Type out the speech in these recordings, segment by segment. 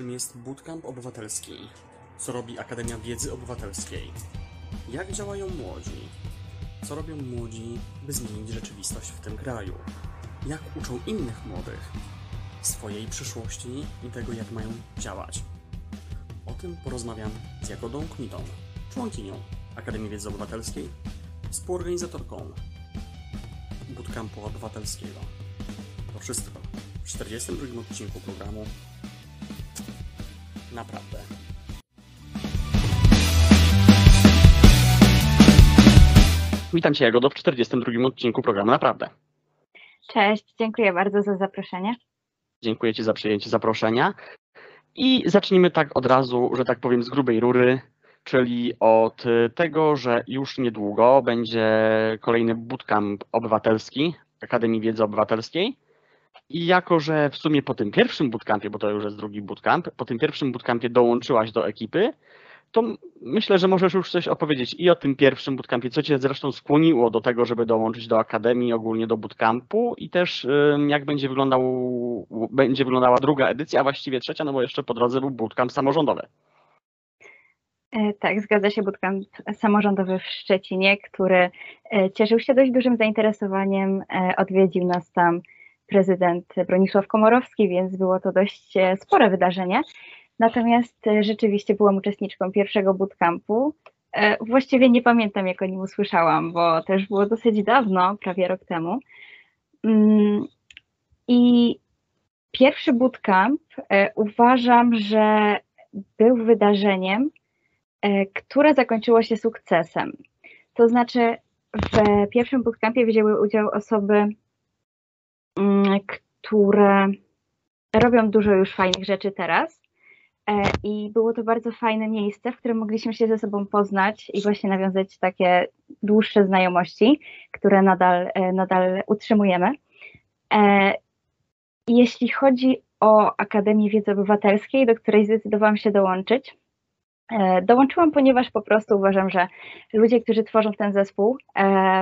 Czym jest Bootcamp Obywatelski? Co robi Akademia Wiedzy Obywatelskiej? Jak działają młodzi? Co robią młodzi, by zmienić rzeczywistość w tym kraju? Jak uczą innych młodych? Swojej przyszłości i tego, jak mają działać. O tym porozmawiam z Jagodą Kmitą, członkinią Akademii Wiedzy Obywatelskiej, współorganizatorką Bootcampu Obywatelskiego. To wszystko w 42 odcinku programu Naprawdę. Witam Cię Jagodo w 42 odcinku programu Naprawdę. Cześć, dziękuję bardzo za zaproszenie. Dziękuję Ci za przyjęcie zaproszenia. I zacznijmy tak od razu, że tak powiem, z grubej rury, czyli od tego, że już niedługo będzie kolejny bootcamp obywatelski Akademii Wiedzy Obywatelskiej. I jako, że w sumie po tym pierwszym bootcampie, bo to już jest drugi bootcamp, po tym pierwszym bootcampie dołączyłaś do ekipy, to myślę, że możesz już coś opowiedzieć i o tym pierwszym bootcampie, co cię zresztą skłoniło do tego, żeby dołączyć do akademii, ogólnie do bootcampu i też jak będzie, wyglądał, będzie wyglądała druga edycja, a właściwie trzecia, no bo jeszcze po drodze był bootcamp samorządowy. E, tak, zgadza się, bootcamp samorządowy w Szczecinie, który e, cieszył się dość dużym zainteresowaniem, e, odwiedził nas tam prezydent Bronisław Komorowski, więc było to dość spore wydarzenie. Natomiast rzeczywiście byłam uczestniczką pierwszego bootcampu. Właściwie nie pamiętam, jak o nim usłyszałam, bo też było dosyć dawno, prawie rok temu. Mm, I pierwszy bootcamp uważam, że był wydarzeniem, które zakończyło się sukcesem. To znaczy, w pierwszym bootcampie wzięły udział osoby które robią dużo już fajnych rzeczy teraz. E, I było to bardzo fajne miejsce, w którym mogliśmy się ze sobą poznać i właśnie nawiązać takie dłuższe znajomości, które nadal, e, nadal utrzymujemy. E, jeśli chodzi o Akademię Wiedzy Obywatelskiej, do której zdecydowałam się dołączyć, Dołączyłam, ponieważ po prostu uważam, że ludzie, którzy tworzą ten zespół,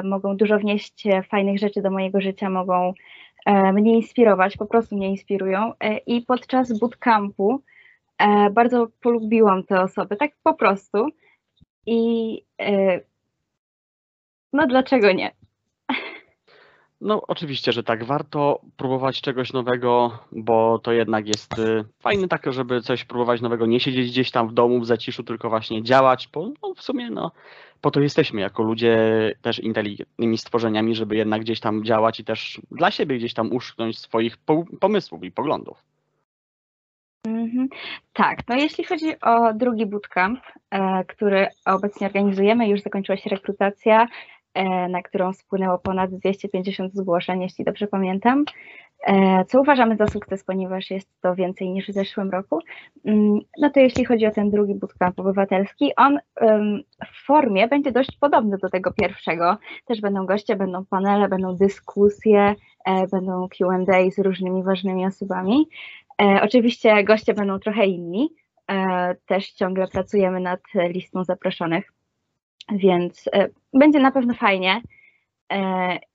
mogą dużo wnieść fajnych rzeczy do mojego życia, mogą mnie inspirować, po prostu mnie inspirują. E, I podczas bootcampu e, bardzo polubiłam te osoby, tak po prostu. I no dlaczego nie? No, oczywiście, że tak. Warto próbować czegoś nowego, bo to jednak jest fajne takie, żeby coś próbować nowego, nie siedzieć gdzieś tam w domu w zaciszu, tylko właśnie działać, bo no, w sumie no, po to jesteśmy jako ludzie też inteligentnymi stworzeniami, żeby jednak gdzieś tam działać i też dla siebie gdzieś tam uszknąć swoich pomysłów i poglądów. Mhm. Tak, no jeśli chodzi o drugi bootcamp, e, który obecnie organizujemy, już zakończyła się rekrutacja, na którą spłynęło ponad 250 zgłoszeń, jeśli dobrze pamiętam. E, co uważamy za sukces, ponieważ jest to więcej niż w zeszłym roku. Mm, no to jeśli chodzi o ten drugi bootcamp obywatelski, on w formie będzie dość podobny do tego pierwszego. Też będą goście, będą panele, będą dyskusje, e, będą Q&A z różnymi ważnymi osobami. E, oczywiście goście będą trochę inni. Też ciągle pracujemy nad listą zaproszonych, więc będzie na pewno fajnie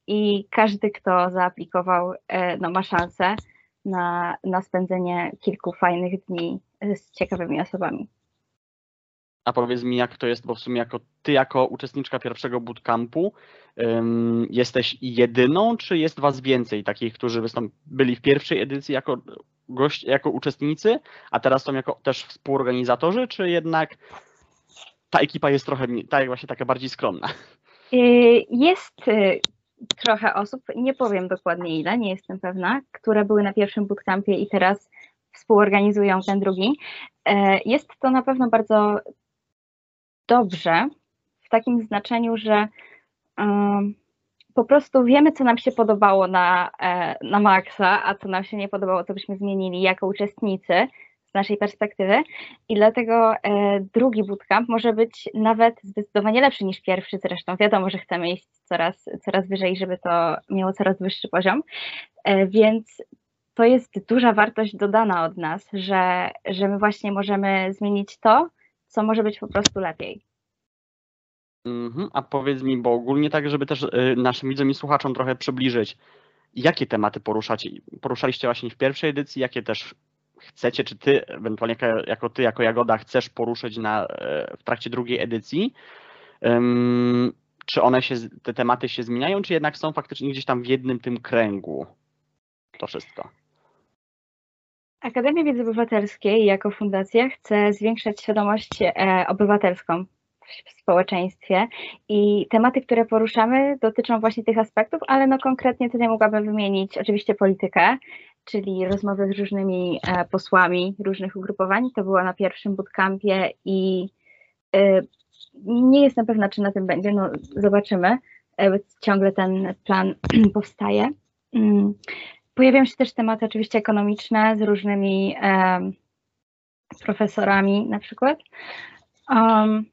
i każdy, kto zaaplikował, e, no, ma szansę na, na spędzenie kilku fajnych dni z ciekawymi osobami. A powiedz mi, jak to jest, bo w sumie jako ty, jako uczestniczka pierwszego bootcampu, jesteś jedyną, czy jest was więcej takich, którzy byli w pierwszej edycji jako gość, jako uczestnicy, a teraz są jako też współorganizatorzy, czy jednak ta ekipa jest trochę, ta właśnie taka bardziej skromna? Y, jest y, trochę osób, nie powiem dokładnie ile, nie jestem pewna, które były na pierwszym bootcampie i teraz współorganizują ten drugi. E, jest to na pewno bardzo dobrze, w takim znaczeniu, że po prostu wiemy, co nam się podobało na, e, na maksa, a co nam się nie podobało, co byśmy zmienili jako uczestnicy naszej perspektywy i dlatego e, drugi bootcamp może być nawet zdecydowanie lepszy niż pierwszy zresztą. Wiadomo, że chcemy iść coraz, coraz wyżej, żeby to miało coraz wyższy poziom, e, więc to jest duża wartość dodana od nas, że, że my właśnie możemy zmienić to, co może być po prostu lepiej. Mhm, a powiedz mi, bo ogólnie tak, żeby też y, naszym widzom i słuchaczom trochę przybliżyć, jakie tematy poruszacie? Poruszaliście właśnie w pierwszej edycji, jakie też chcecie, czy ty, ewentualnie jako, ty, jako Jagoda, chcesz poruszyć na, e, w trakcie drugiej edycji. Ym, czy one się, te tematy się zmieniają, czy jednak są faktycznie gdzieś tam w jednym tym kręgu to wszystko? Akademia Wiedzy Obywatelskiej jako fundacja chce zwiększać świadomość e, obywatelską w społeczeństwie i tematy, które poruszamy dotyczą właśnie tych aspektów, ale no konkretnie tutaj mogłabym wymienić oczywiście politykę, czyli rozmowy z różnymi e, posłami różnych ugrupowań. To było na pierwszym bootcampie i e, nie jestem pewna, czy na tym będzie, no zobaczymy. Ciągle ten plan powstaje. Mm. Pojawiają się też tematy oczywiście ekonomiczne z różnymi profesorami na przykład. Um,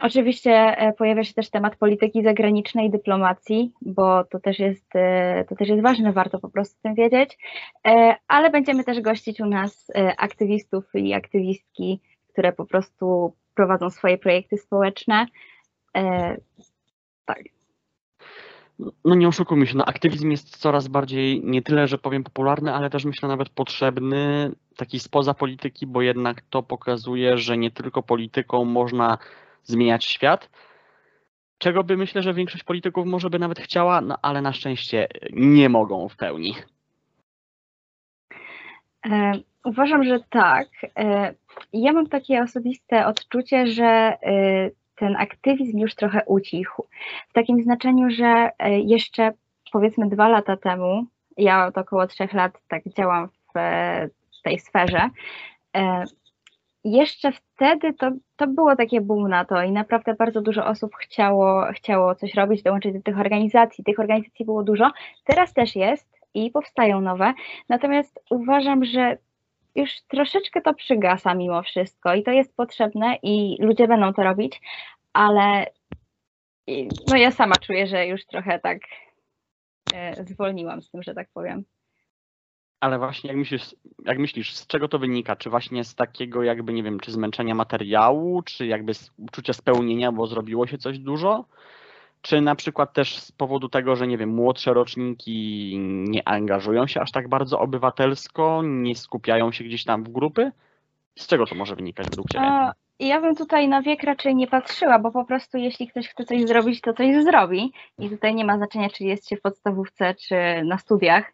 oczywiście e, pojawia się też temat polityki zagranicznej, dyplomacji, bo to też jest, e, to też jest ważne, warto po prostu o tym wiedzieć, e, ale będziemy też gościć u nas aktywistów i aktywistki, które po prostu prowadzą swoje projekty społeczne. Tak no nie oszukujmy się, no aktywizm jest coraz bardziej nie tyle, że powiem popularny, ale też myślę nawet potrzebny, taki spoza polityki, bo jednak to pokazuje, że nie tylko polityką można zmieniać świat, czego by myślę, że większość polityków może by nawet chciała, no ale na szczęście nie mogą w pełni. E, uważam, że tak. E, ja mam takie osobiste odczucie, że e, ten aktywizm już trochę ucichł. W takim znaczeniu, że jeszcze powiedzmy dwa lata temu, ja od około trzech lat tak działam w, tej sferze, jeszcze wtedy to, to było takie boom na to i naprawdę bardzo dużo osób chciało, chciało coś robić, dołączyć do tych organizacji. Tych organizacji było dużo, teraz też jest i powstają nowe. Natomiast uważam, że już troszeczkę to przygasa mimo wszystko i to jest potrzebne i ludzie będą to robić, ale no ja sama czuję, że już trochę tak e, zwolniłam z tym, że tak powiem. Ale właśnie jak myślisz, jak myślisz, z czego to wynika? Czy właśnie z takiego jakby, nie wiem, czy zmęczenia materiału, czy jakby z uczucia spełnienia, bo zrobiło się coś dużo? Czy na przykład też z powodu tego, że nie wiem, młodsze roczniki nie angażują się aż tak bardzo obywatelsko, nie skupiają się gdzieś tam w grupy? Z czego to może wynikać według Ciebie? ja bym tutaj na wiek raczej nie patrzyła, bo po prostu jeśli ktoś chce coś zrobić, to coś zrobi. I tutaj nie ma znaczenia, czy jest się w podstawówce, czy na studiach.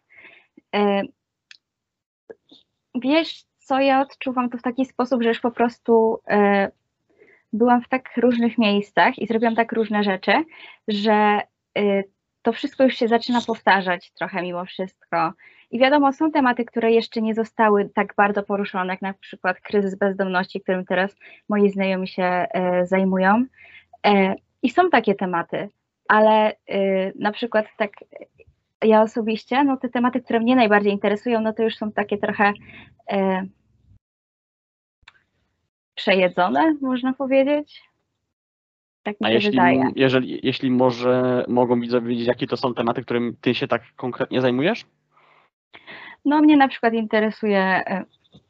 Wiesz, co ja odczuwam to w taki sposób, że już po prostu e, byłam w tak różnych miejscach i zrobiłam tak różne rzeczy, że e, to wszystko już się zaczyna powtarzać trochę mimo wszystko. I wiadomo, są tematy, które jeszcze nie zostały tak bardzo poruszone, jak na przykład kryzys bezdomności, którym teraz moi znajomi się e, zajmują. I są takie tematy, ale na przykład tak ja osobiście, no te tematy, które mnie najbardziej interesują, no to już są takie trochę e, przejedzone, można powiedzieć. Tak mi A się jeśli, wydaje. jeżeli, jeśli może mogą widzowie wiedzieć, jakie to są tematy, którym ty się tak konkretnie zajmujesz? No mnie na przykład interesuje e,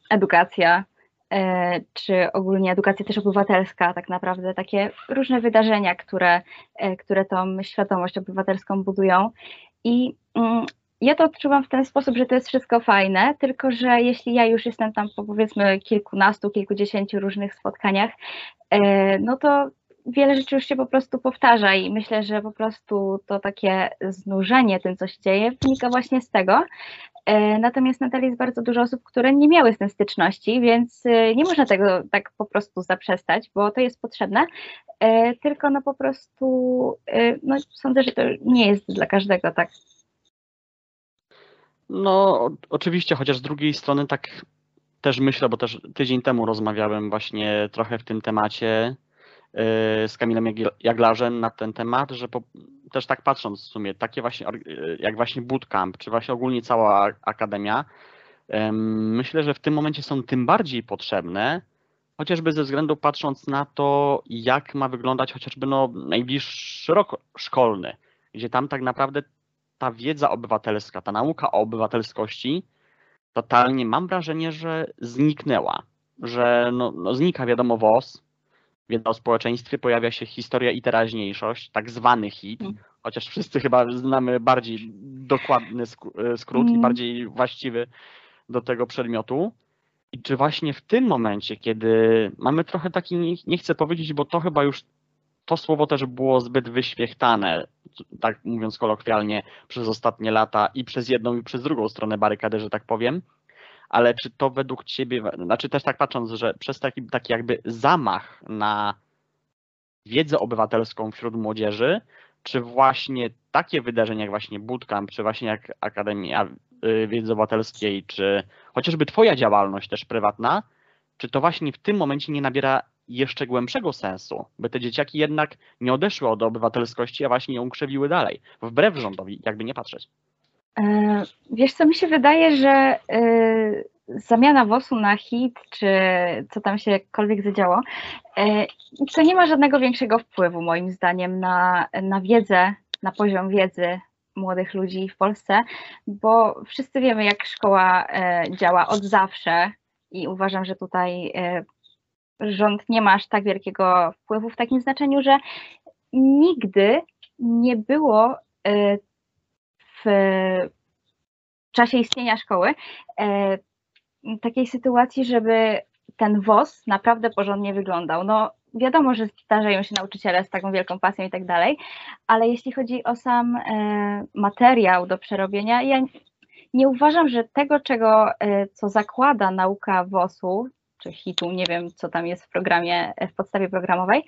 edukacja, e, czy ogólnie edukacja też obywatelska, tak naprawdę takie różne wydarzenia, które, e, które tą świadomość obywatelską budują. I mm, ja to odczuwam w ten sposób, że to jest wszystko fajne, tylko że jeśli ja już jestem tam po powiedzmy kilkunastu, kilkudziesięciu różnych spotkaniach, no to wiele rzeczy już się po prostu powtarza i myślę, że po prostu to takie znużenie tym, co się dzieje, wynika właśnie z tego. E, natomiast nadal jest bardzo dużo osób, które nie miały z tym styczności, więc e, nie można tego tak po prostu zaprzestać, bo to jest potrzebne, e, tylko no po prostu no sądzę, że to nie jest dla każdego tak. No oczywiście, chociaż z drugiej strony tak też myślę, bo też tydzień temu rozmawiałem właśnie trochę w tym temacie z Kamilem Jaglarzem na ten temat, że po, też tak patrząc w sumie, takie właśnie jak właśnie bootcamp, czy właśnie ogólnie cała akademia, myślę, że w tym momencie są tym bardziej potrzebne, chociażby ze względu patrząc na to, jak ma wyglądać chociażby no, najbliższy rok szkolny, gdzie tam tak naprawdę ta wiedza obywatelska, ta nauka o obywatelskości totalnie mam wrażenie, że zniknęła, że no, no znika wiadomo WOS, wiedza o społeczeństwie, pojawia się historia i teraźniejszość, tak zwany hit, mm. chociaż wszyscy chyba znamy bardziej dokładny e, skrót mm. i bardziej właściwy do tego przedmiotu. I czy właśnie w tym momencie, kiedy mamy trochę taki, nie- nie chcę powiedzieć, bo to chyba już to słowo też było zbyt wyświechtane, tak mówiąc kolokwialnie, przez ostatnie lata i przez jedną i przez drugą stronę barykady, że tak powiem. Ale czy to według Ciebie, znaczy też tak patrząc, że przez taki, taki jakby zamach na wiedzę obywatelską wśród młodzieży, czy właśnie takie wydarzenia jak właśnie bootcamp, czy właśnie jak Akademia y, Wiedzy Obywatelskiej, czy chociażby Twoja działalność też prywatna, czy to właśnie w tym momencie nie nabiera jeszcze głębszego sensu, by te dzieciaki jednak nie odeszły od obywatelskości, a właśnie ją krzewiły dalej, wbrew rządowi, jakby nie patrzeć. E, Wiesz co, mi się wydaje, że e, zamiana WOS-u na hit, czy co tam się jakkolwiek zadziało, e, to nie ma żadnego większego wpływu moim zdaniem na, na wiedzę, na poziom wiedzy młodych ludzi w Polsce, bo wszyscy wiemy, jak szkoła działa od zawsze i uważam, że tutaj rząd nie ma aż tak wielkiego wpływu w takim znaczeniu, że nigdy nie było w czasie istnienia szkoły e, takiej sytuacji, żeby ten WOS naprawdę porządnie wyglądał. No wiadomo, że zdarzają się nauczyciele z taką wielką pasją i tak dalej, ale jeśli chodzi o sam e, materiał do przerobienia, ja nie uważam, że tego, czego, e, co zakłada nauka WOS-u, czy HIT-u, nie wiem, co tam jest w programie, w podstawie programowej,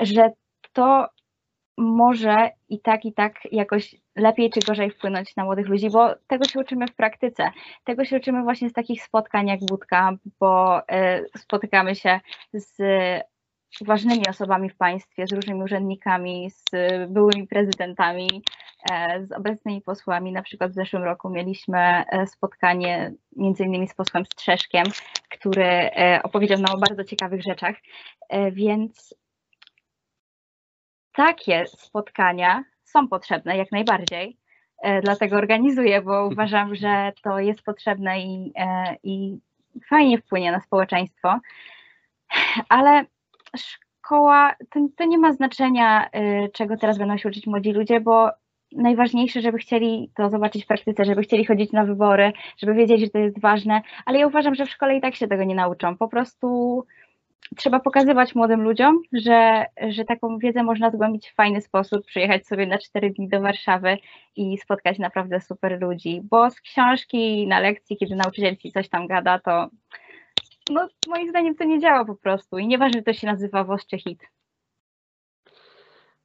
że to może i tak, i tak jakoś lepiej czy gorzej wpłynąć na młodych ludzi, bo tego się uczymy w praktyce. Tego się uczymy właśnie z takich spotkań jak Budka, bo e, spotykamy się z ważnymi osobami w państwie, z różnymi urzędnikami, z byłymi prezydentami, e, z obecnymi posłami. Na przykład w zeszłym roku mieliśmy e, spotkanie między innymi z posłem Strzeszkiem, który e, opowiedział nam o bardzo ciekawych rzeczach, więc takie spotkania są potrzebne jak najbardziej. E, Dlatego organizuję, bo uważam, że to jest potrzebne i, e, i fajnie wpłynie na społeczeństwo. Ale szkoła to, to nie ma znaczenia, e, czego teraz będą się uczyć młodzi ludzie, bo najważniejsze, żeby chcieli to zobaczyć w praktyce, żeby chcieli chodzić na wybory, żeby wiedzieć, że to jest ważne, ale ja uważam, że w szkole i tak się tego nie nauczą. Po prostu trzeba pokazywać młodym ludziom, że, że taką wiedzę można zgłębić w fajny sposób, przyjechać sobie na cztery dni do Warszawy i spotkać naprawdę super ludzi, bo z książki na lekcji, kiedy nauczyciel ci coś tam gada, to no, moim zdaniem to nie działa po prostu i nieważne, czy to się nazywa WOS czy HIT.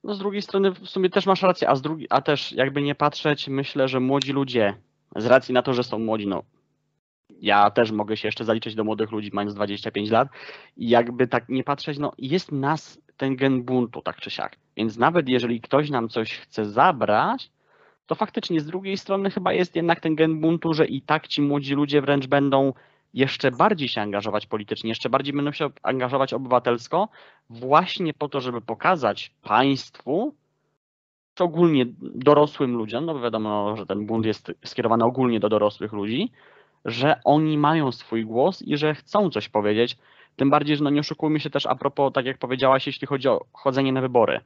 No z drugiej strony w sumie też masz rację, a, z drugi, a też jakby nie patrzeć, myślę, że młodzi ludzie, z racji na to, że są młodzi, no ja też mogę się jeszcze zaliczyć do młodych ludzi, mając 25 lat i jakby tak nie patrzeć, no jest nas ten gen buntu, tak czy siak. Więc nawet jeżeli ktoś nam coś chce zabrać, to faktycznie z drugiej strony chyba jest jednak ten gen buntu, że i tak ci młodzi ludzie wręcz będą jeszcze bardziej się angażować politycznie, jeszcze bardziej będą się angażować obywatelsko, właśnie po to, żeby pokazać państwu, czy ogólnie dorosłym ludziom, no bo wiadomo, że ten bunt jest skierowany ogólnie do dorosłych ludzi, że oni mają swój głos i że chcą coś powiedzieć. Tym bardziej, że no nie oszukujmy się też a propos, tak jak powiedziałaś, jeśli chodzi o chodzenie na wybory,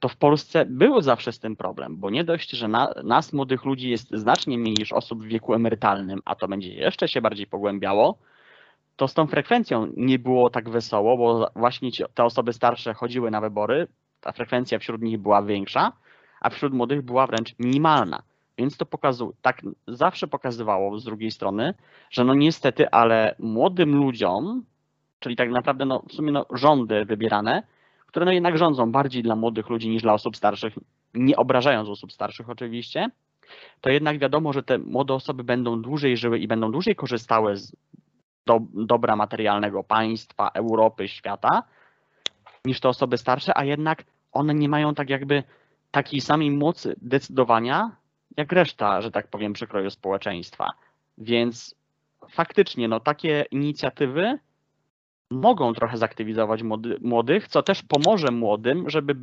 to w Polsce był zawsze z tym problem, bo nie dość, że na, nas młodych ludzi jest znacznie mniej niż osób w wieku emerytalnym, a to będzie jeszcze się bardziej pogłębiało, to z tą frekwencją nie było tak wesoło, bo właśnie ci, te osoby starsze chodziły na wybory, ta frekwencja wśród nich była większa, a wśród młodych była wręcz minimalna. Więc to pokazuje, tak zawsze pokazywało z drugiej strony, że no niestety, ale młodym ludziom, czyli tak naprawdę no w sumie no rządy wybierane, które no jednak rządzą bardziej dla młodych ludzi niż dla osób starszych, nie obrażając osób starszych oczywiście, to jednak wiadomo, że te młode osoby będą dłużej żyły i będą dłużej korzystały z do, dobra materialnego państwa, Europy, świata, niż te osoby starsze, a jednak one nie mają tak jakby takiej samej mocy decydowania, jak reszta, że tak powiem, przekroju społeczeństwa. Więc faktycznie, no takie inicjatywy mogą trochę zaktywizować młody, młodych, co też pomoże młodym, żeby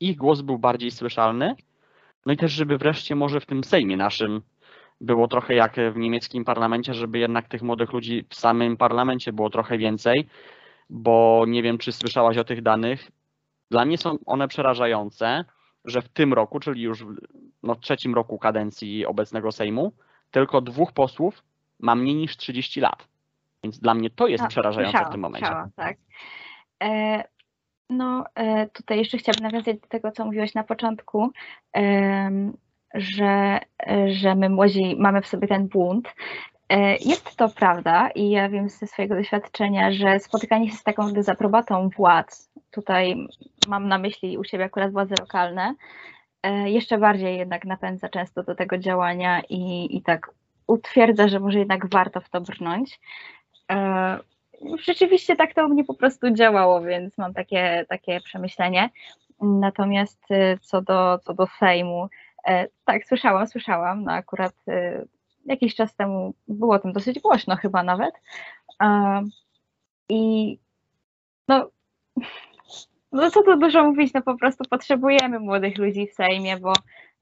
ich głos był bardziej słyszalny. No i też, żeby wreszcie może w tym Sejmie naszym było trochę jak w niemieckim parlamencie, żeby jednak tych młodych ludzi w samym parlamencie było trochę więcej, bo nie wiem, czy słyszałaś o tych danych. Dla mnie są one przerażające, że w tym roku, czyli już w no, trzecim roku kadencji obecnego Sejmu, tylko dwóch posłów ma mniej niż 30 lat. Więc dla mnie to jest No, przerażające w tym momencie. słyszałam, tak. E, no, e, tutaj jeszcze chciałabym nawiązać do tego, co mówiłeś na początku, em, że, e, że my młodzi mamy w sobie ten bunt. E, Jest to prawda i ja wiem ze swojego doświadczenia, że spotykanie się z taką dezaprobatą władz, tutaj mam na myśli u siebie akurat władze lokalne, e, jeszcze bardziej jednak napędza często do tego działania i, i tak utwierdza, że może jednak warto w to brnąć. E, Rzeczywiście tak to u mnie po prostu działało, więc mam takie, takie przemyślenie. Natomiast e, co do, co do Sejmu, tak, słyszałam, słyszałam, no akurat jakiś czas temu było tym dosyć głośno chyba nawet. I no, no co tu dużo mówić, no po prostu potrzebujemy młodych ludzi w Sejmie, bo,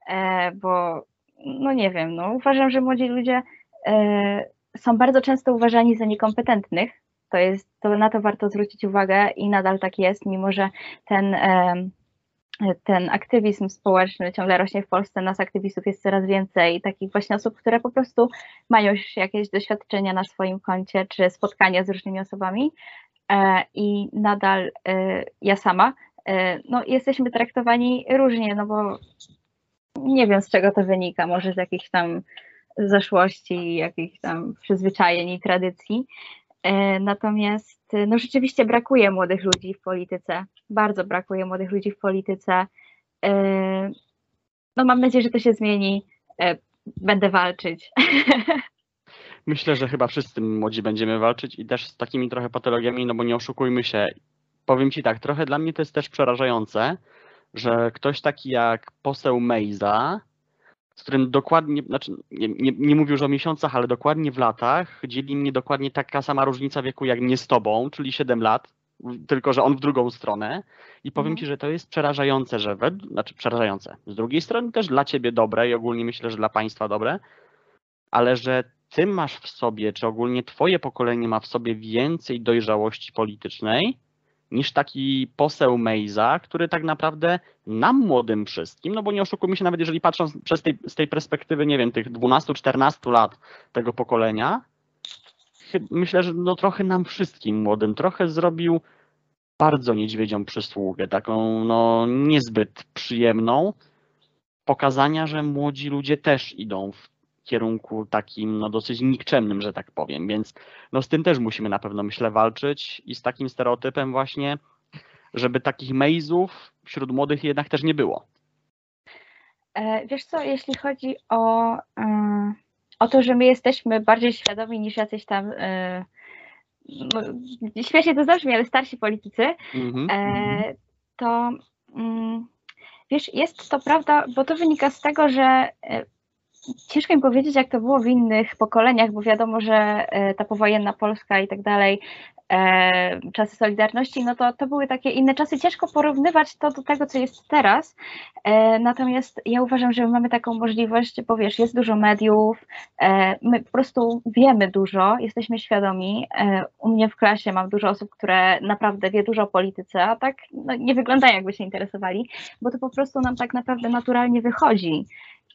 e, bo no nie wiem, no uważam, że młodzi ludzie e, są bardzo często uważani za niekompetentnych. To jest, to na to warto zwrócić uwagę i nadal tak jest, mimo że ten, em, ten aktywizm społeczny ciągle rośnie w Polsce, nas aktywistów jest coraz więcej, takich właśnie osób, które po prostu mają już jakieś doświadczenia na swoim koncie, czy spotkania z różnymi osobami e, i nadal e, ja sama, e, no jesteśmy traktowani różnie, no bo nie wiem z czego to wynika, może z jakichś tam zaszłości, jakichś tam przyzwyczajeń i tradycji. E, Natomiast e, no rzeczywiście brakuje młodych ludzi w polityce. Bardzo brakuje młodych ludzi w polityce. E, No mam nadzieję, że to się zmieni. E, Będę walczyć. Myślę, że chyba wszyscy młodzi będziemy walczyć i też z takimi trochę patologiami, no bo nie oszukujmy się. Powiem ci tak, trochę dla mnie to jest też przerażające, że ktoś taki jak poseł Mejza, z którym dokładnie, znaczy nie, nie, nie mówię już o miesiącach, ale dokładnie w latach, dzieli mnie dokładnie taka sama różnica wieku jak mnie z tobą, czyli 7 lat, tylko że on w drugą stronę. I powiem Mhm. ci, że to jest przerażające, że wed... znaczy przerażające. Z drugiej strony też dla ciebie dobre i ogólnie myślę, że dla państwa dobre, ale że ty masz w sobie, czy ogólnie twoje pokolenie ma w sobie więcej dojrzałości politycznej niż taki poseł Mejza, który tak naprawdę nam młodym wszystkim, no bo nie oszukujmy się, nawet jeżeli patrząc przez tej, z tej perspektywy, nie wiem, tych 12-14 lat tego pokolenia, myślę, że no trochę nam wszystkim młodym, trochę zrobił bardzo niedźwiedzią przysługę, taką no niezbyt przyjemną, pokazania, że młodzi ludzie też idą w kierunku takim no dosyć nikczemnym, że tak powiem, więc no z tym też musimy na pewno myślę walczyć i z takim stereotypem właśnie, żeby takich mejzów wśród młodych jednak też nie było. E, Wiesz co, jeśli chodzi o, e, o to, że my jesteśmy bardziej świadomi niż jacyś tam, e, no, śmiesznie to zabrzmi, ale starsi politycy, Mhm. e, to mm, wiesz, jest to prawda, bo to wynika z tego, że ciężko mi powiedzieć, jak to było w innych pokoleniach, bo wiadomo, że e, ta powojenna Polska i tak dalej, e, czasy Solidarności, no to, to były takie inne czasy. Ciężko porównywać to do tego, co jest teraz. E, Natomiast ja uważam, że my mamy taką możliwość, bo wiesz, jest dużo mediów, my po prostu wiemy dużo, jesteśmy świadomi. U mnie w klasie mam dużo osób, które naprawdę wie dużo o polityce, a tak no, nie wyglądają, jakby się interesowali, bo to po prostu nam tak naprawdę naturalnie wychodzi.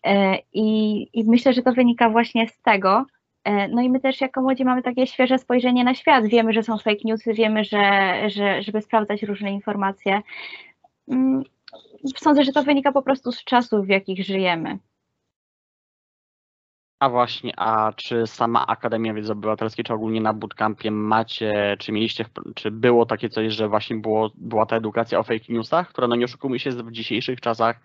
E, I, I myślę, że to wynika właśnie z tego. E, No i my też jako młodzi mamy takie świeże spojrzenie na świat. Wiemy, że są fake newsy, wiemy, że, że żeby sprawdzać różne informacje. Mm, Sądzę, że to wynika po prostu z czasów, w jakich żyjemy. A właśnie, a czy sama Akademia Wiedzy Obywatelskiej, czy ogólnie na bootcampie macie, czy mieliście, czy było takie coś, że właśnie było, była ta edukacja o fake newsach, która no nie oszukujmy się w dzisiejszych czasach,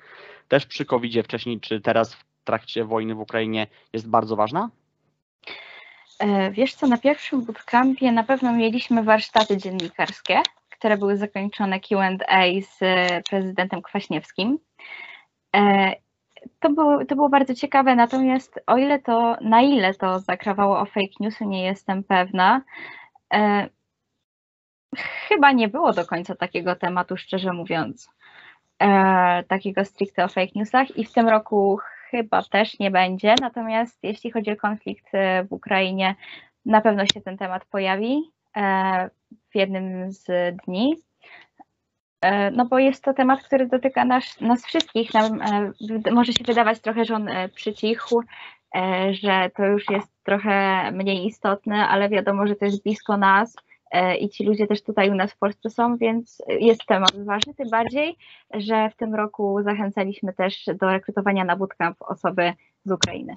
też przy covid wcześniej, czy teraz w trakcie wojny w Ukrainie jest bardzo ważna? E, Wiesz co, na pierwszym bootcampie na pewno mieliśmy warsztaty dziennikarskie, które były zakończone Q&A z e, prezydentem Kwaśniewskim. E, To było, to było bardzo ciekawe, natomiast o ile to, na ile to zakrawało o fake newsy, nie jestem pewna. Chyba nie było do końca takiego tematu, szczerze mówiąc, e, takiego stricte o fake newsach i w tym roku chyba też nie będzie. Natomiast jeśli chodzi o konflikt e, w Ukrainie, na pewno się ten temat pojawi e, w jednym z dni. E, No bo jest to temat, który dotyka nas, nas wszystkich. Nam, e, może się wydawać trochę, że on przycichł, że to już jest trochę mniej istotne, ale wiadomo, że to jest blisko nas i ci ludzie też tutaj u nas w Polsce są, więc jest temat ważny, tym bardziej, że w tym roku zachęcaliśmy też do rekrutowania na bootcamp osoby z Ukrainy.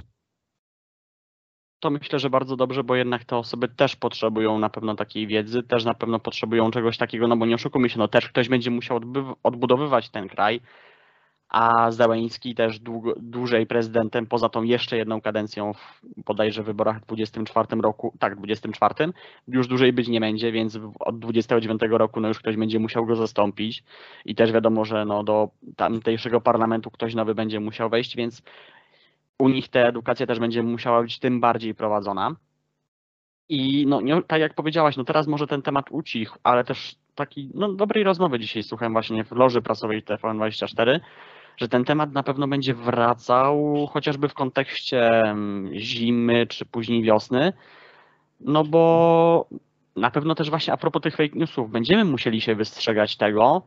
To myślę, że bardzo dobrze, bo jednak te osoby też potrzebują na pewno takiej wiedzy, też na pewno potrzebują czegoś takiego, no bo nie oszukujmy się, no też ktoś będzie musiał odbudowywać ten kraj, a Zełeński też dłużej prezydentem, poza tą jeszcze jedną kadencją w bodajże wyborach w 24 roku, tak, 24, już dłużej być nie będzie, więc od 29 roku no już ktoś będzie musiał go zastąpić i też wiadomo, że no do tamtejszego parlamentu ktoś nowy będzie musiał wejść, więc u nich ta edukacja też będzie musiała być tym bardziej prowadzona. I no, nie, tak jak powiedziałaś, no teraz może ten temat ucichł, ale też takiej no, dobrej rozmowy dzisiaj słuchałem właśnie w loży prasowej TVN24, że ten temat na pewno będzie wracał chociażby w kontekście mm, zimy czy później wiosny, no bo na pewno też właśnie a propos tych fake newsów, będziemy musieli się wystrzegać tego,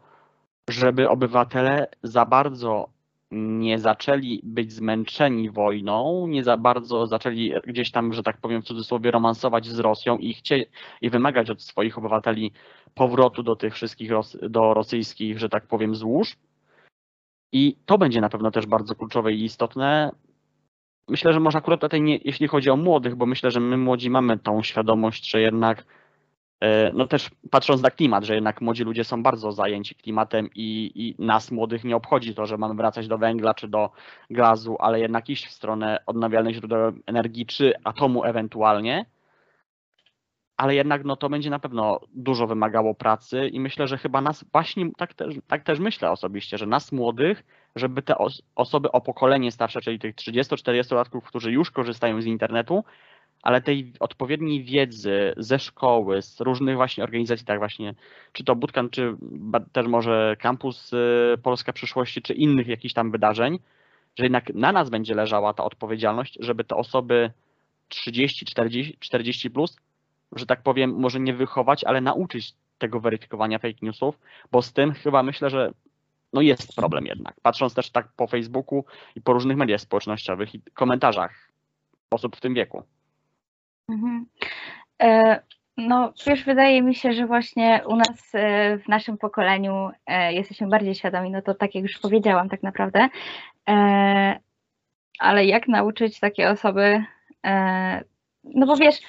żeby obywatele za bardzo nie zaczęli być zmęczeni wojną, nie za bardzo zaczęli gdzieś tam, że tak powiem w cudzysłowie, romansować z Rosją i, chcie, i wymagać od swoich obywateli powrotu do tych wszystkich, do rosyjskich, że tak powiem, złóż. I to będzie na pewno też bardzo kluczowe i istotne. Myślę, że może akurat tutaj nie, jeśli chodzi o młodych, bo myślę, że my młodzi mamy tą świadomość, że jednak E, no też patrząc na klimat, że jednak młodzi ludzie są bardzo zajęci klimatem i, i nas młodych nie obchodzi to, że mamy wracać do węgla czy do gazu, ale jednak iść w stronę odnawialnych źródeł energii czy atomu ewentualnie. Ale jednak no, to będzie na pewno dużo wymagało pracy i myślę, że chyba nas właśnie tak też, tak też myślę osobiście, że nas młodych, żeby te os osoby o pokolenie starsze, czyli tych 30-40 latków, którzy już korzystają z internetu, ale tej odpowiedniej wiedzy ze szkoły, z różnych właśnie organizacji, tak właśnie, czy to Bootcamp, czy też może Campus y, Polska Przyszłości, czy innych jakichś tam wydarzeń, że jednak na nas będzie leżała ta odpowiedzialność, żeby te osoby 30, 40, 40 plus, że tak powiem, może nie wychować, ale nauczyć tego weryfikowania fake newsów, bo z tym chyba myślę, że no jest problem jednak. Patrząc też tak po Facebooku i po różnych mediach społecznościowych i komentarzach osób w tym wieku. Mhm. E, no, wiesz, wydaje mi się, że właśnie u nas e, w naszym pokoleniu e, jesteśmy bardziej świadomi, no to tak jak już powiedziałam tak naprawdę, ale jak nauczyć takie osoby, no bo wiesz,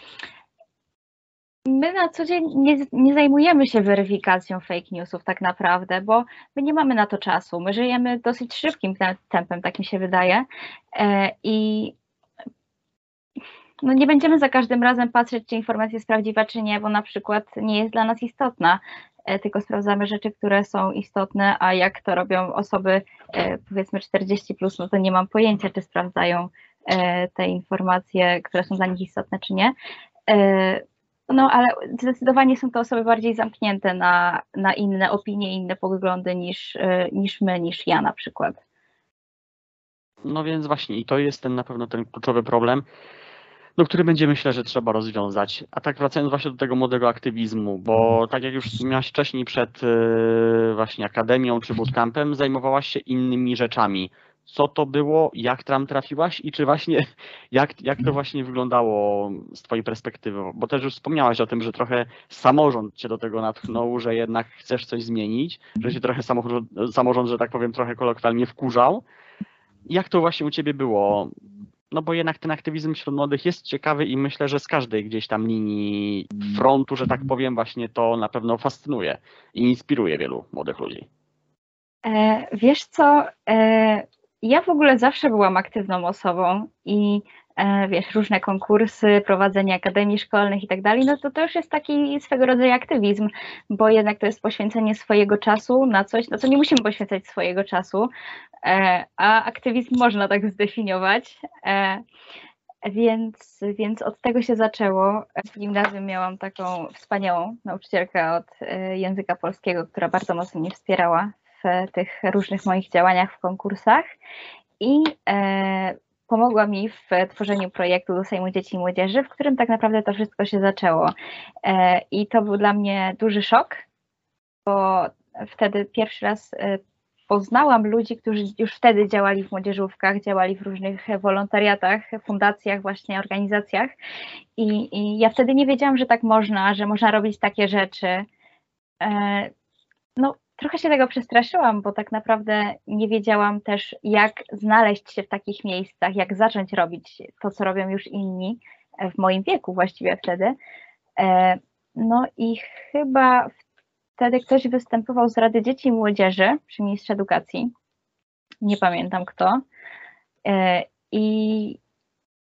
my na co dzień nie, nie, zajmujemy się weryfikacją fake newsów tak naprawdę, bo my nie mamy na to czasu. My żyjemy dosyć szybkim tempem, tak mi się wydaje. I no nie będziemy za każdym razem patrzeć, czy informacja jest prawdziwa, czy nie, bo na przykład nie jest dla nas istotna, e, tylko sprawdzamy rzeczy, które są istotne, a jak to robią osoby e, powiedzmy 40, plus, no to nie mam pojęcia, czy sprawdzają e, te informacje, które są dla nich istotne, czy nie. No, ale zdecydowanie są to osoby bardziej zamknięte na, na inne opinie, inne poglądy niż, niż my, niż ja na przykład. No więc właśnie i to jest ten na pewno ten kluczowy problem, no, który będzie myślę, że trzeba rozwiązać. A tak wracając właśnie do tego młodego aktywizmu, bo tak jak już wspomniałaś wcześniej przed yy, właśnie akademią czy bootcampem, zajmowałaś się innymi rzeczami. Co to było, jak tam trafiłaś i czy właśnie, jak, jak to właśnie wyglądało z twojej perspektywy? Bo też już wspomniałaś o tym, że trochę samorząd cię do tego natchnął, że jednak chcesz coś zmienić, że się trochę samorząd, samorząd że tak powiem, trochę kolokwialnie wkurzał. Jak to właśnie u ciebie było? no bo jednak ten aktywizm wśród młodych jest ciekawy i myślę, że z każdej gdzieś tam linii frontu, że tak powiem, właśnie to na pewno fascynuje i inspiruje wielu młodych ludzi. E, wiesz co, e, ja w ogóle zawsze byłam aktywną osobą i e, wiesz, różne konkursy, prowadzenie akademii szkolnych i tak dalej, no to to już jest taki swego rodzaju aktywizm, bo jednak to jest poświęcenie swojego czasu na coś, na co nie musimy poświęcać swojego czasu, E, a aktywizm można tak zdefiniować. E, więc, więc od tego się zaczęło. W gimnazjum miałam taką wspaniałą nauczycielkę od języka polskiego, która bardzo mocno mnie wspierała w tych różnych moich działaniach w konkursach i pomogła mi w tworzeniu projektu do Sejmu Dzieci i Młodzieży, w którym tak naprawdę to wszystko się zaczęło. I to był dla mnie duży szok, bo wtedy pierwszy raz poznałam ludzi, którzy już wtedy działali w młodzieżówkach, działali w różnych wolontariatach, fundacjach, właśnie organizacjach. I, I ja wtedy nie wiedziałam, że tak można, że można robić takie rzeczy. E, No, trochę się tego przestraszyłam, bo tak naprawdę nie wiedziałam też, jak znaleźć się w takich miejscach, jak zacząć robić to, co robią już inni w moim wieku właściwie wtedy. E, No i chyba wtedy ktoś występował z Rady Dzieci i Młodzieży przy Ministrze Edukacji. Nie pamiętam kto. E, I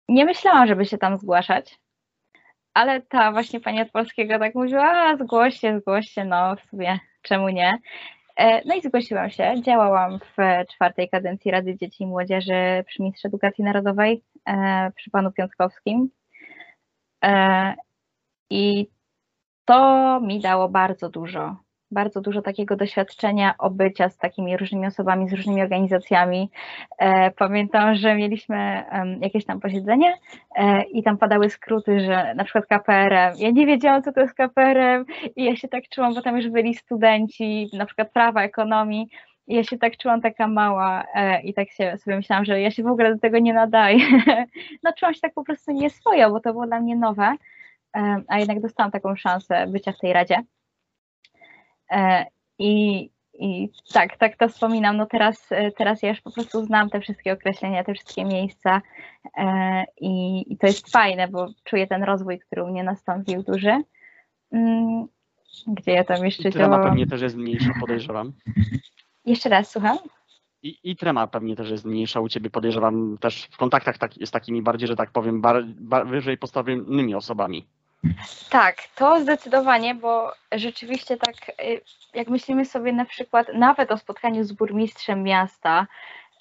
nie myślałam, żeby się tam zgłaszać, ale ta właśnie pani od polskiego tak mówiła, a zgłoś się, zgłoś się, no w sumie czemu nie. E, No i zgłosiłam się. Działałam w czwartej kadencji Rady Dzieci i Młodzieży przy Ministrze Edukacji Narodowej, e, przy panu Piątkowskim. E, I to mi dało bardzo dużo. Bardzo dużo takiego doświadczenia obycia z takimi różnymi osobami, z różnymi organizacjami. E, Pamiętam, że mieliśmy jakieś tam posiedzenie e, i tam padały skróty, że na przykład KPRM. Ja nie wiedziałam, co to jest KPRM i ja się tak czułam, bo tam już byli studenci, na przykład prawa, ekonomii. I ja się tak czułam taka mała e, i tak się sobie myślałam, że ja się w ogóle do tego nie nadaję. no czułam się tak po prostu nieswojo, bo to było dla mnie nowe, a jednak dostałam taką szansę bycia w tej radzie. E, I, I tak, tak to wspominam. No teraz, e, teraz ja już po prostu znam te wszystkie określenia, te wszystkie miejsca e, i, i to jest fajne, bo czuję ten rozwój, który u mnie nastąpił duży. Mm, Gdzie ja tam jeszcze I trema pewnie też jest mniejsza, podejrzewam. Jeszcze raz, słucham? I, I trema pewnie też jest mniejsza u ciebie, podejrzewam też w kontaktach tak, z takimi bardziej, że tak powiem, bar, bar, wyżej postawionymi osobami. Tak, to zdecydowanie, bo rzeczywiście tak, y, jak myślimy sobie na przykład nawet o spotkaniu z burmistrzem miasta,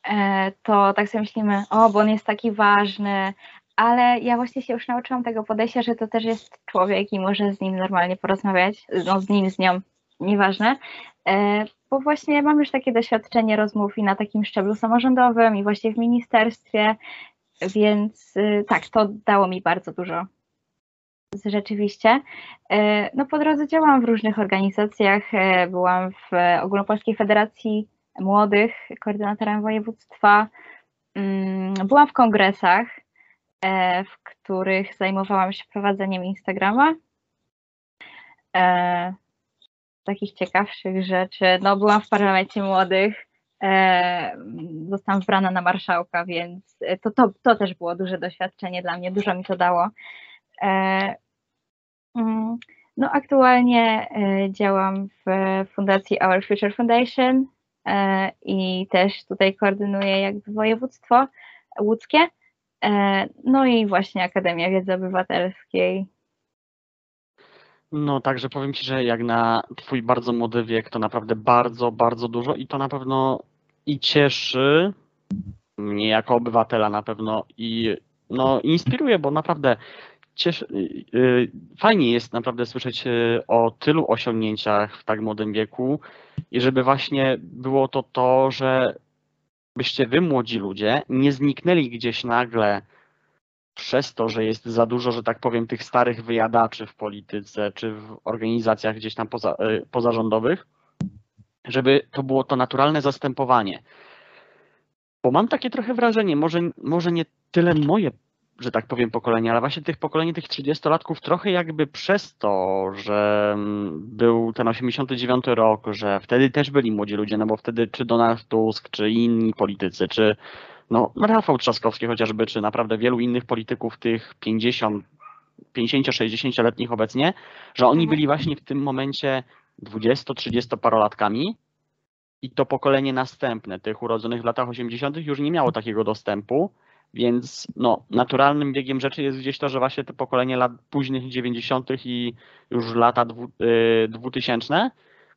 e, to tak sobie myślimy, o, bo on jest taki ważny, ale ja właśnie się już nauczyłam tego podejścia, że to też jest człowiek i może z nim normalnie porozmawiać, no z nim, z nią, nieważne, e, bo właśnie mam już takie doświadczenie rozmów i na takim szczeblu samorządowym i właśnie w ministerstwie, więc y, tak, to dało mi bardzo dużo rzeczywiście. E, No po drodze działałam w różnych organizacjach, e, byłam w Ogólnopolskiej Federacji Młodych, koordynatorem województwa, Mm, byłam w kongresach, e, w których zajmowałam się prowadzeniem Instagrama. Takich ciekawszych rzeczy, no byłam w Parlamencie Młodych, zostałam wybrana na marszałka, więc to, to, to też było duże doświadczenie dla mnie, dużo mi to dało. E, Mm, No, aktualnie e, działam w fundacji Our Future Foundation e, i też tutaj koordynuję jakby województwo łódzkie. E, No i właśnie Akademia Wiedzy Obywatelskiej. No także powiem ci, że jak na twój bardzo młody wiek, to naprawdę bardzo, bardzo dużo i to na pewno i cieszy mnie jako obywatela na pewno i no inspiruje, bo naprawdę cieszy, y, y, fajnie jest naprawdę słyszeć y, o tylu osiągnięciach w tak młodym wieku i żeby właśnie było to to, że byście wy młodzi ludzie nie zniknęli gdzieś nagle przez to, że jest za dużo, że tak powiem, tych starych wyjadaczy w polityce czy w organizacjach gdzieś tam poza, pozarządowych, żeby to było to naturalne zastępowanie. Bo mam takie trochę wrażenie, może, może nie tyle moje, że tak powiem, pokolenie, ale właśnie tych pokolenie tych 30-latków trochę jakby przez to, że mm, był ten 89 rok, że wtedy też byli młodzi ludzie, no bo wtedy czy Donald Tusk, czy inni politycy, czy no, Rafał Trzaskowski chociażby, czy naprawdę wielu innych polityków tych 50, 50-60-letnich obecnie, że oni byli właśnie w tym momencie 20-30 parolatkami i to pokolenie następne, tych urodzonych w latach 80. już nie miało takiego dostępu, więc no, naturalnym biegiem rzeczy jest gdzieś to, że właśnie to pokolenie lat późnych 90. i już lata dwu, y, 2000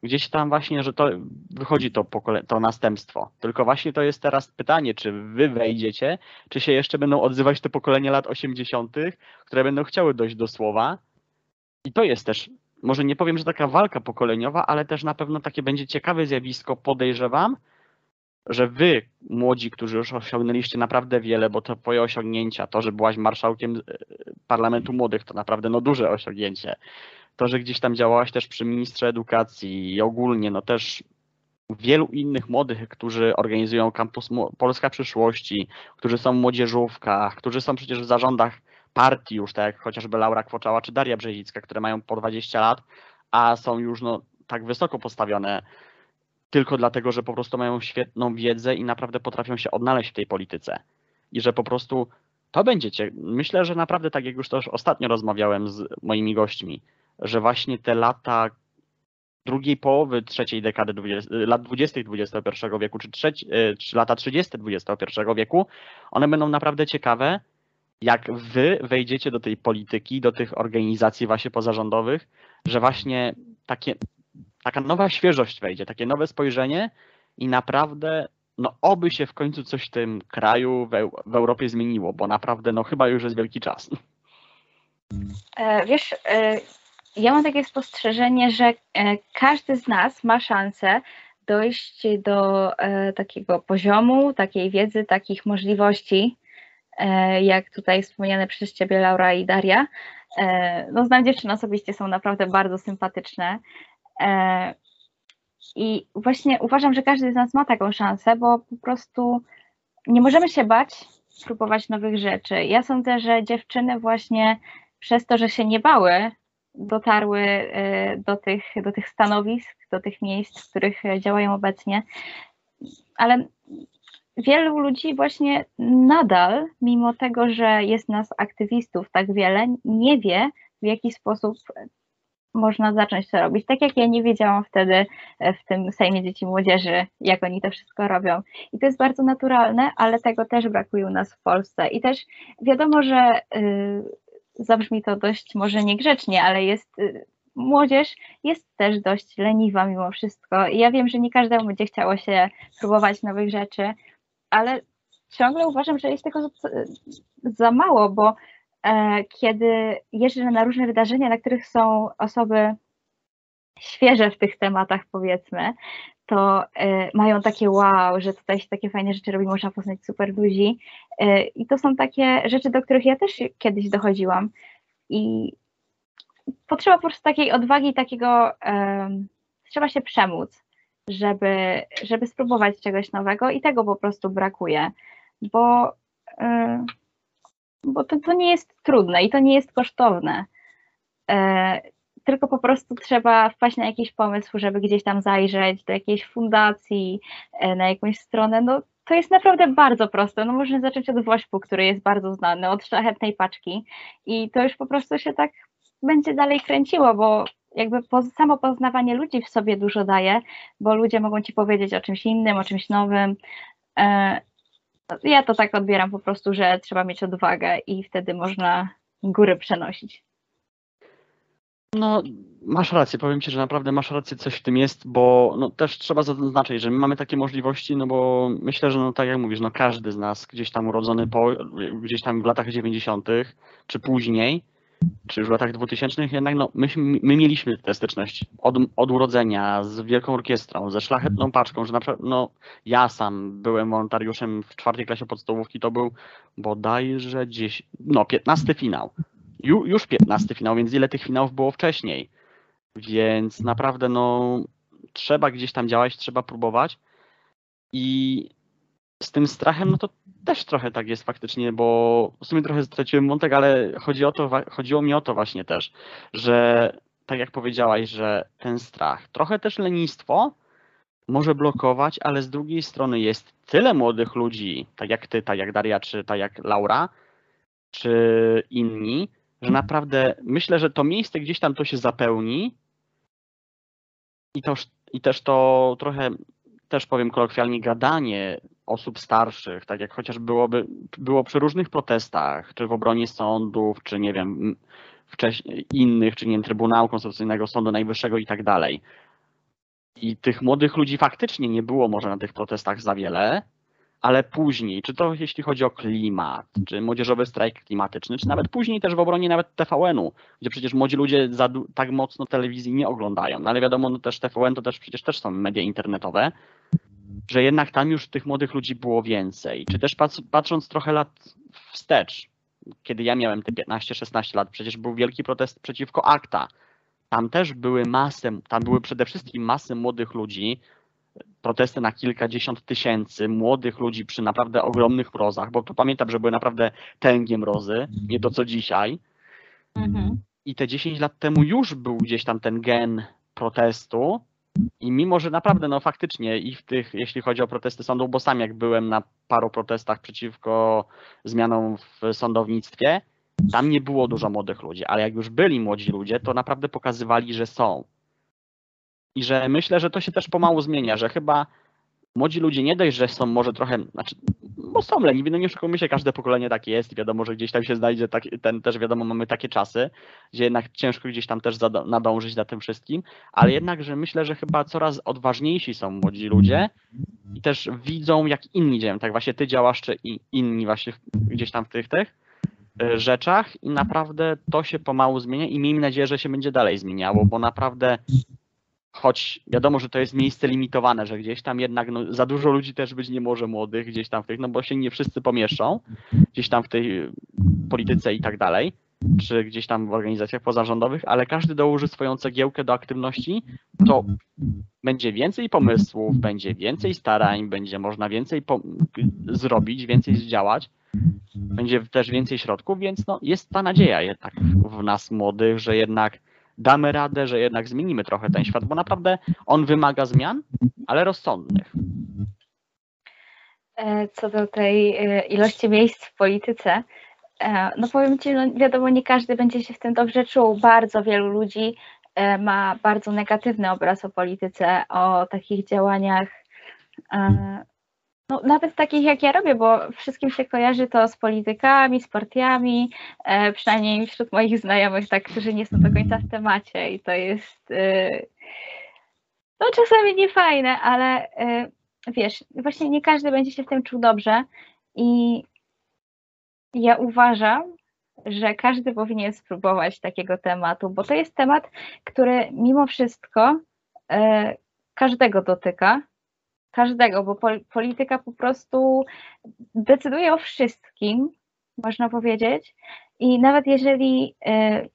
gdzieś tam właśnie, że to wychodzi to, pokole- to następstwo. Tylko właśnie to jest teraz pytanie, czy wy wejdziecie, czy się jeszcze będą odzywać te pokolenie lat 80., które będą chciały dojść do słowa. I to jest też, może nie powiem, że taka walka pokoleniowa, ale też na pewno takie będzie ciekawe zjawisko, podejrzewam, że wy, młodzi, którzy już osiągnęliście naprawdę wiele, bo to twoje osiągnięcia, to, że byłaś marszałkiem e, Parlamentu Młodych, to naprawdę no duże osiągnięcie. To, że gdzieś tam działałaś też przy ministrze edukacji i ogólnie, no też wielu innych młodych, którzy organizują kampus Polska Przyszłości, którzy są w młodzieżówkach, którzy są przecież w zarządach partii już, tak jak chociażby Laura Kwoczała czy Daria Brzezicka, które mają po 20 lat, a są już no, tak wysoko postawione tylko dlatego, że po prostu mają świetną wiedzę i naprawdę potrafią się odnaleźć w tej polityce. I że po prostu to będziecie. Myślę, że naprawdę tak jak już też ostatnio rozmawiałem z moimi gośćmi, że właśnie te lata drugiej połowy trzeciej dekady 20, lat 20. XXI wieku, czy, trzeci, czy lata 30. XXI wieku, one będą naprawdę ciekawe, jak wy wejdziecie do tej polityki, do tych organizacji właśnie pozarządowych, że właśnie takie, taka nowa świeżość wejdzie, takie nowe spojrzenie i naprawdę no oby się w końcu coś w tym kraju, w, Eu- w Europie zmieniło, bo naprawdę no chyba już jest wielki czas. E, Wiesz, e, ja mam takie spostrzeżenie, że e, każdy z nas ma szansę dojść do takiego poziomu, takiej wiedzy, takich możliwości, jak tutaj wspomniane przez Ciebie Laura i Daria. No, znam dziewczyny osobiście, są naprawdę bardzo sympatyczne. E, I właśnie uważam, że każdy z nas ma taką szansę, bo po prostu nie możemy się bać próbować nowych rzeczy. Ja sądzę, że dziewczyny właśnie przez to, że się nie bały, dotarły e, do tych, do tych stanowisk, do tych miejsc, w których działają obecnie. Ale wielu ludzi właśnie nadal, mimo tego, że jest nas aktywistów tak wiele, nie wie, w jaki sposób można zacząć to robić. Tak jak ja nie wiedziałam wtedy e, w tym Sejmie Dzieci i Młodzieży, jak oni to wszystko robią. I to jest bardzo naturalne, ale tego też brakuje u nas w Polsce. I też wiadomo, że y, zabrzmi to dość może niegrzecznie, ale jest y, młodzież jest też dość leniwa mimo wszystko. I ja wiem, że nie każdemu będzie chciało się próbować nowych rzeczy, ale ciągle uważam, że jest tego za, mało, bo kiedy jeżdżę na różne wydarzenia, na których są osoby świeże w tych tematach, powiedzmy, to e, mają takie wow, że tutaj się takie fajne rzeczy robi, można poznać super ludzi. E, I to są takie rzeczy, do których ja też kiedyś dochodziłam. I potrzeba po prostu takiej odwagi, takiego, em, trzeba się przemóc, żeby, żeby spróbować czegoś nowego i tego po prostu brakuje, bo, e, bo to, to nie jest trudne i to nie jest kosztowne. E, tylko po prostu trzeba wpaść na jakiś pomysł, żeby gdzieś tam zajrzeć do jakiejś fundacji, e, na jakąś stronę. No, to jest naprawdę bardzo proste. No, można zacząć od Wośpu, który jest bardzo znany, od szlachetnej paczki i to już po prostu się tak będzie dalej kręciło, bo jakby samo poznawanie ludzi w sobie dużo daje, bo ludzie mogą ci powiedzieć o czymś innym, o czymś nowym. E, ja to tak odbieram po prostu, że trzeba mieć odwagę i wtedy można góry przenosić. No, masz rację, powiem Ci, że naprawdę masz rację, coś w tym jest, bo no, też trzeba zaznaczyć, że my mamy takie możliwości, no bo myślę, że no tak jak mówisz, no każdy z nas gdzieś tam urodzony po, gdzieś tam w latach 90. czy później, czy już w latach 2000 jednak no, my, my mieliśmy tę styczność od, od urodzenia z Wielką Orkiestrą, ze Szlachetną Paczką, że na przykład no, ja sam byłem wolontariuszem w czwartej klasie podstawówki, to był bodajże gdzieś, no 15 finał. Ju, już 15 finał, więc ile tych finałów było wcześniej. Więc naprawdę no trzeba gdzieś tam działać, trzeba próbować. I z tym strachem, no to też trochę tak jest faktycznie, bo w sumie trochę straciłem wątek, ale chodzi o to, chodziło mi o to właśnie też, że tak jak powiedziałaś, że ten strach, trochę też lenistwo może blokować, ale z drugiej strony jest tyle młodych ludzi, tak jak ty, tak jak Daria, czy tak jak Laura, czy inni, że naprawdę myślę, że to miejsce gdzieś tam to się zapełni i, to, i też to trochę, też powiem kolokwialnie, gadanie osób starszych, tak jak chociaż byłoby, było przy różnych protestach, czy w obronie sądów, czy nie wiem, wcześniej innych, czy nie wiem, Trybunału Konstytucyjnego, Sądu Najwyższego i tak dalej. I tych młodych ludzi faktycznie nie było może na tych protestach za wiele, ale później, czy to jeśli chodzi o klimat, czy młodzieżowy strajk klimatyczny, czy nawet później też w obronie nawet TVN-u, gdzie przecież młodzi ludzie za, tak mocno telewizji nie oglądają, no ale wiadomo, no też TVN to też przecież też są media internetowe, że jednak tam już tych młodych ludzi było więcej. Czy też patrząc trochę lat wstecz, kiedy ja miałem te 15-16 lat, przecież był wielki protest przeciwko akta. Tam też były masy, tam były przede wszystkim masy młodych ludzi, protesty na kilkadziesiąt tysięcy młodych ludzi przy naprawdę ogromnych mrozach, bo to pamiętam, że były naprawdę tęgie mrozy, nie to co dzisiaj. Mhm. I te 10 lat temu już był gdzieś tam ten gen protestu. I mimo, że naprawdę, no faktycznie, i w tych, jeśli chodzi o protesty sądów, bo sam jak byłem na paru protestach przeciwko zmianom w sądownictwie, tam nie było dużo młodych ludzi, ale jak już byli młodzi ludzie, to naprawdę pokazywali, że są. I że myślę, że to się też pomału zmienia, że chyba młodzi ludzie nie dość, że są może trochę, znaczy, bo są leniwi, no nie oszukujmy się, każde pokolenie takie jest wiadomo, że gdzieś tam się znajdzie, tak, ten też wiadomo, mamy takie czasy, gdzie jednak ciężko gdzieś tam też nadążyć za tym wszystkim, ale jednak, że myślę, że chyba coraz odważniejsi są młodzi ludzie i też widzą, jak inni działają, tak właśnie ty działasz, czy i inni właśnie gdzieś tam w tych, tych y, rzeczach i naprawdę to się pomału zmienia i miejmy nadzieję, że się będzie dalej zmieniało, bo naprawdę choć wiadomo, że to jest miejsce limitowane, że gdzieś tam jednak no, za dużo ludzi też być nie może młodych gdzieś tam w tych, no bo się nie wszyscy pomieszczą gdzieś tam w tej y, polityce i tak dalej, czy gdzieś tam w organizacjach pozarządowych, ale każdy dołoży swoją cegiełkę do aktywności, to będzie więcej pomysłów, będzie więcej starań, będzie można więcej zrobić, więcej zdziałać, będzie też więcej środków, więc no, jest ta nadzieja jednak w nas młodych, że jednak damy radę, że jednak zmienimy trochę ten świat, bo naprawdę on wymaga zmian, ale rozsądnych. E, Co do tej e, ilości miejsc w polityce, e, no powiem Ci, no wiadomo, nie każdy będzie się w tym dobrze czuł. Bardzo wielu ludzi ma bardzo negatywny obraz o polityce, o takich działaniach, no nawet takich jak ja robię, bo wszystkim się kojarzy to z politykami, z partiami, e, przynajmniej wśród moich znajomych, tak, którzy nie są do końca w temacie i to jest e, no czasami niefajne, ale e, wiesz, właśnie nie każdy będzie się w tym czuł dobrze i ja uważam, że każdy powinien spróbować takiego tematu, bo to jest temat, który mimo wszystko e, każdego dotyka. Każdego, bo pol- polityka po prostu decyduje o wszystkim, można powiedzieć. I nawet jeżeli e,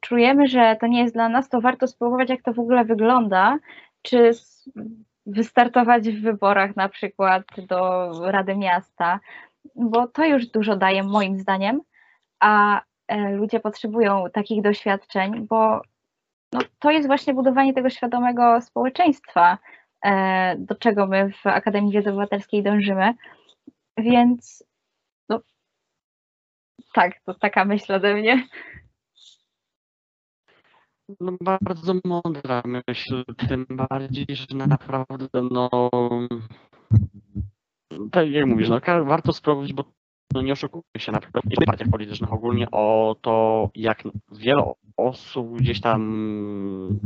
czujemy, że to nie jest dla nas, to warto spróbować, jak to w ogóle wygląda, czy wystartować w wyborach na przykład do Rady Miasta, bo to już dużo daje moim zdaniem, a e, ludzie potrzebują takich doświadczeń, bo no, to jest właśnie budowanie tego świadomego społeczeństwa, do czego my w Akademii Wiedzy Obywatelskiej dążymy. Więc no, tak, to taka myśl ode mnie. No, bardzo mądra myśl, tym bardziej, że naprawdę, no, tak jak mówisz, no, warto spróbować, bo no, nie oszukujmy się na przykład w partiach politycznych ogólnie o to, jak wiele osób gdzieś tam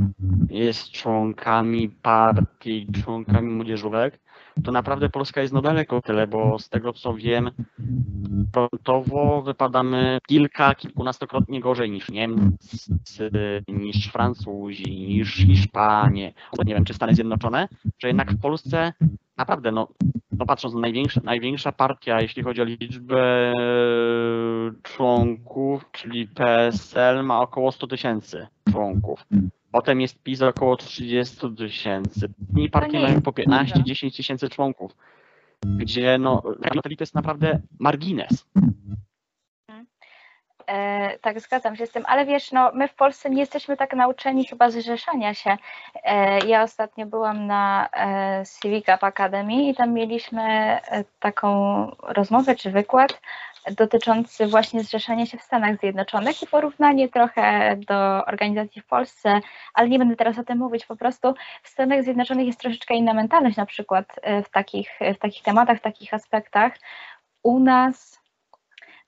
jest członkami partii, członkami młodzieżówek, to naprawdę Polska jest no daleko tyle, bo z tego co wiem, frontowo wypadamy kilka, kilkunastokrotnie gorzej niż Niemcy, niż Francuzi, niż Hiszpanie, nie wiem, czy Stany Zjednoczone, że jednak w Polsce naprawdę, no, no patrząc na największa, największa partia, jeśli chodzi o liczbę członków, czyli PSL ma około 100 tysięcy członków. Potem jest PiS około 30 tysięcy. I partie mają po dużo. 15-10 tysięcy członków, gdzie no, to jest naprawdę margines. E, tak, zgadzam się z tym, ale wiesz, no, my w Polsce nie jesteśmy tak nauczeni chyba zrzeszania się. E, ja ostatnio byłam na e, Civic Up Academy i tam mieliśmy e, taką rozmowę czy wykład dotyczący właśnie zrzeszania się w Stanach Zjednoczonych i porównanie trochę do organizacji w Polsce, ale nie będę teraz o tym mówić, po prostu w Stanach Zjednoczonych jest troszeczkę inna mentalność na przykład e, w takich, w takich tematach, w takich aspektach. U nas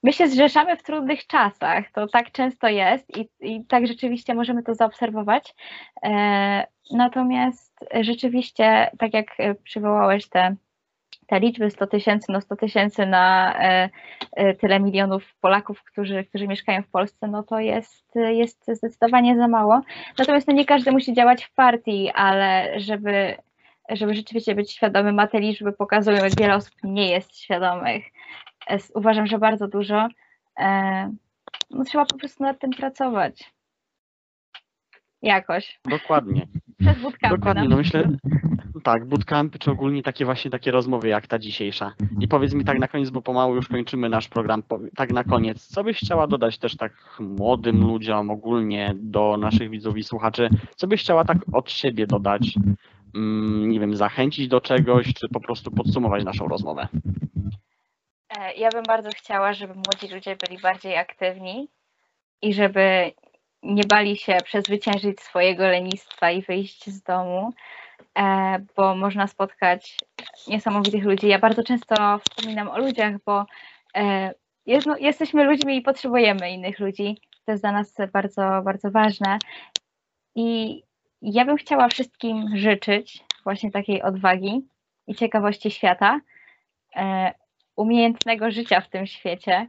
my się zrzeszamy w trudnych czasach, to tak często jest i, i tak rzeczywiście możemy to zaobserwować. E, natomiast rzeczywiście, tak jak e, przywołałeś te, te liczby 100 tysięcy, no 100 tysięcy na e, e, tyle milionów Polaków, którzy, którzy mieszkają w Polsce, no to jest, jest zdecydowanie za mało. Natomiast no nie każdy musi działać w partii, ale żeby, żeby rzeczywiście być świadomym, a te liczby pokazują, jak wiele osób nie jest świadomych uważam, że bardzo dużo. E, no, trzeba po prostu nad tym pracować. Jakoś. Dokładnie. Przez bootcampy Dokładnie, na no myślę, Tak, bootcampy, czy ogólnie takie właśnie takie rozmowy jak ta dzisiejsza. I powiedz mi tak na koniec, bo pomału już kończymy nasz program, tak na koniec, co byś chciała dodać też tak młodym ludziom, ogólnie do naszych widzów i słuchaczy, co byś chciała tak od siebie dodać, mm, nie wiem, zachęcić do czegoś, czy po prostu podsumować naszą rozmowę? E, Ja bym bardzo chciała, żeby młodzi ludzie byli bardziej aktywni i żeby nie bali się przezwyciężyć swojego lenistwa i wyjść z domu, e, bo można spotkać niesamowitych ludzi. Ja bardzo często wspominam o ludziach, bo e, jest, jesteśmy ludźmi i potrzebujemy innych ludzi. To jest dla nas bardzo, bardzo ważne. I ja bym chciała wszystkim życzyć właśnie takiej odwagi i ciekawości świata. Umiejętnego życia w tym świecie.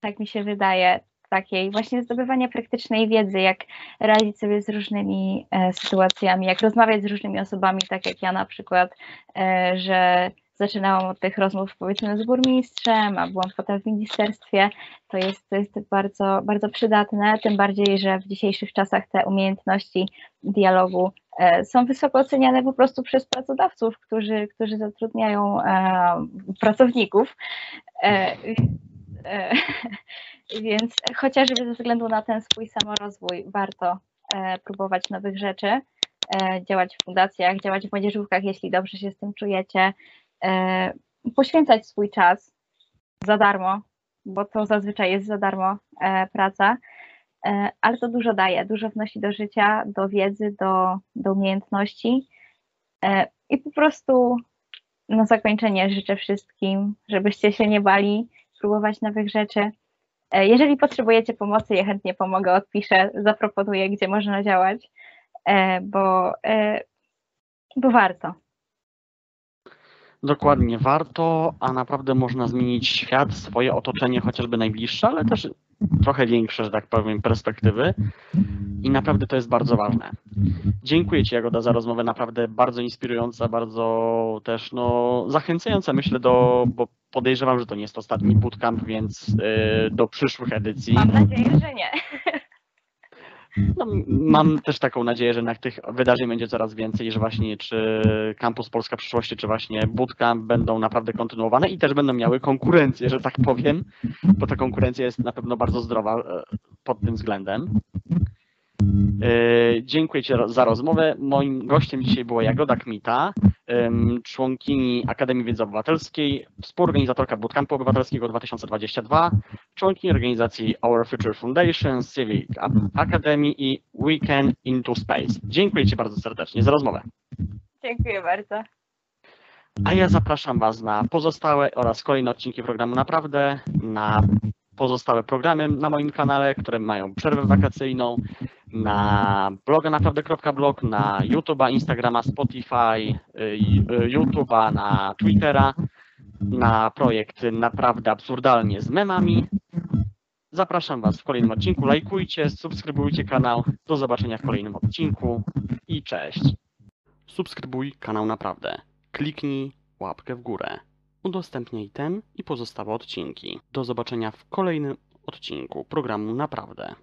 Tak mi się wydaje, takiej właśnie zdobywania praktycznej wiedzy, jak radzić sobie z różnymi e, sytuacjami, jak rozmawiać z różnymi osobami, tak jak ja na przykład, e, że zaczynałam od tych rozmów powiedzmy z burmistrzem, a byłam potem w ministerstwie, to jest, to jest bardzo, bardzo przydatne, tym bardziej, że w dzisiejszych czasach te umiejętności dialogu e, są wysoko oceniane po prostu przez pracodawców, którzy, którzy zatrudniają e, pracowników. E, więc chociażby ze względu na ten swój samorozwój warto próbować nowych rzeczy, działać w fundacjach, działać w młodzieżówkach, jeśli dobrze się z tym czujecie, poświęcać swój czas za darmo, bo to zazwyczaj jest za darmo e, praca, e, ale to dużo daje, dużo wnosi do życia, do wiedzy, do, do umiejętności e, i po prostu na zakończenie życzę wszystkim, żebyście się nie bali próbować nowych rzeczy. E, Jeżeli potrzebujecie pomocy, ja chętnie pomogę, odpiszę, zaproponuję, gdzie można działać, e, bo, e, bo warto. Dokładnie warto, a naprawdę można zmienić świat, swoje otoczenie, chociażby najbliższe, ale też trochę większe, że tak powiem, perspektywy. I naprawdę to jest bardzo ważne. Dziękuję Ci, Jagoda, za rozmowę. Naprawdę bardzo inspirująca, bardzo też no, zachęcająca, myślę, do, bo podejrzewam, że to nie jest ostatni bootcamp, więc yy, do przyszłych edycji. Mam nadzieję, że nie. No, mam też taką nadzieję, że na tych wydarzeń będzie coraz więcej, że właśnie czy Campus Polska Przyszłości, czy właśnie Bootcamp będą naprawdę kontynuowane i też będą miały konkurencję, że tak powiem, bo ta konkurencja jest na pewno bardzo zdrowa e, pod tym względem. E, Dziękuję Ci za rozmowę. Moim gościem dzisiaj była Jagoda Kmita, członkini Akademii Wiedzy Obywatelskiej, współorganizatorka Bootcampu Obywatelskiego 2022, członkini organizacji Our Future Foundation, Civic Academy i Weekend into Space. Dziękuję Ci bardzo serdecznie za rozmowę. Dziękuję bardzo. A ja zapraszam Was na pozostałe oraz kolejne odcinki programu Naprawdę, na pozostałe programy na moim kanale, które mają przerwę wakacyjną, na bloga naprawdę.blog, na YouTube'a, Instagrama, Spotify, y, y, YouTube'a, na Twittera, na projekt Naprawdę Absurdalnie z memami. Zapraszam Was w kolejnym odcinku. Lajkujcie, subskrybujcie kanał. Do zobaczenia w kolejnym odcinku i cześć. Subskrybuj kanał Naprawdę. Kliknij łapkę w górę. Udostępniaj ten i pozostałe odcinki. Do zobaczenia w kolejnym odcinku programu Naprawdę.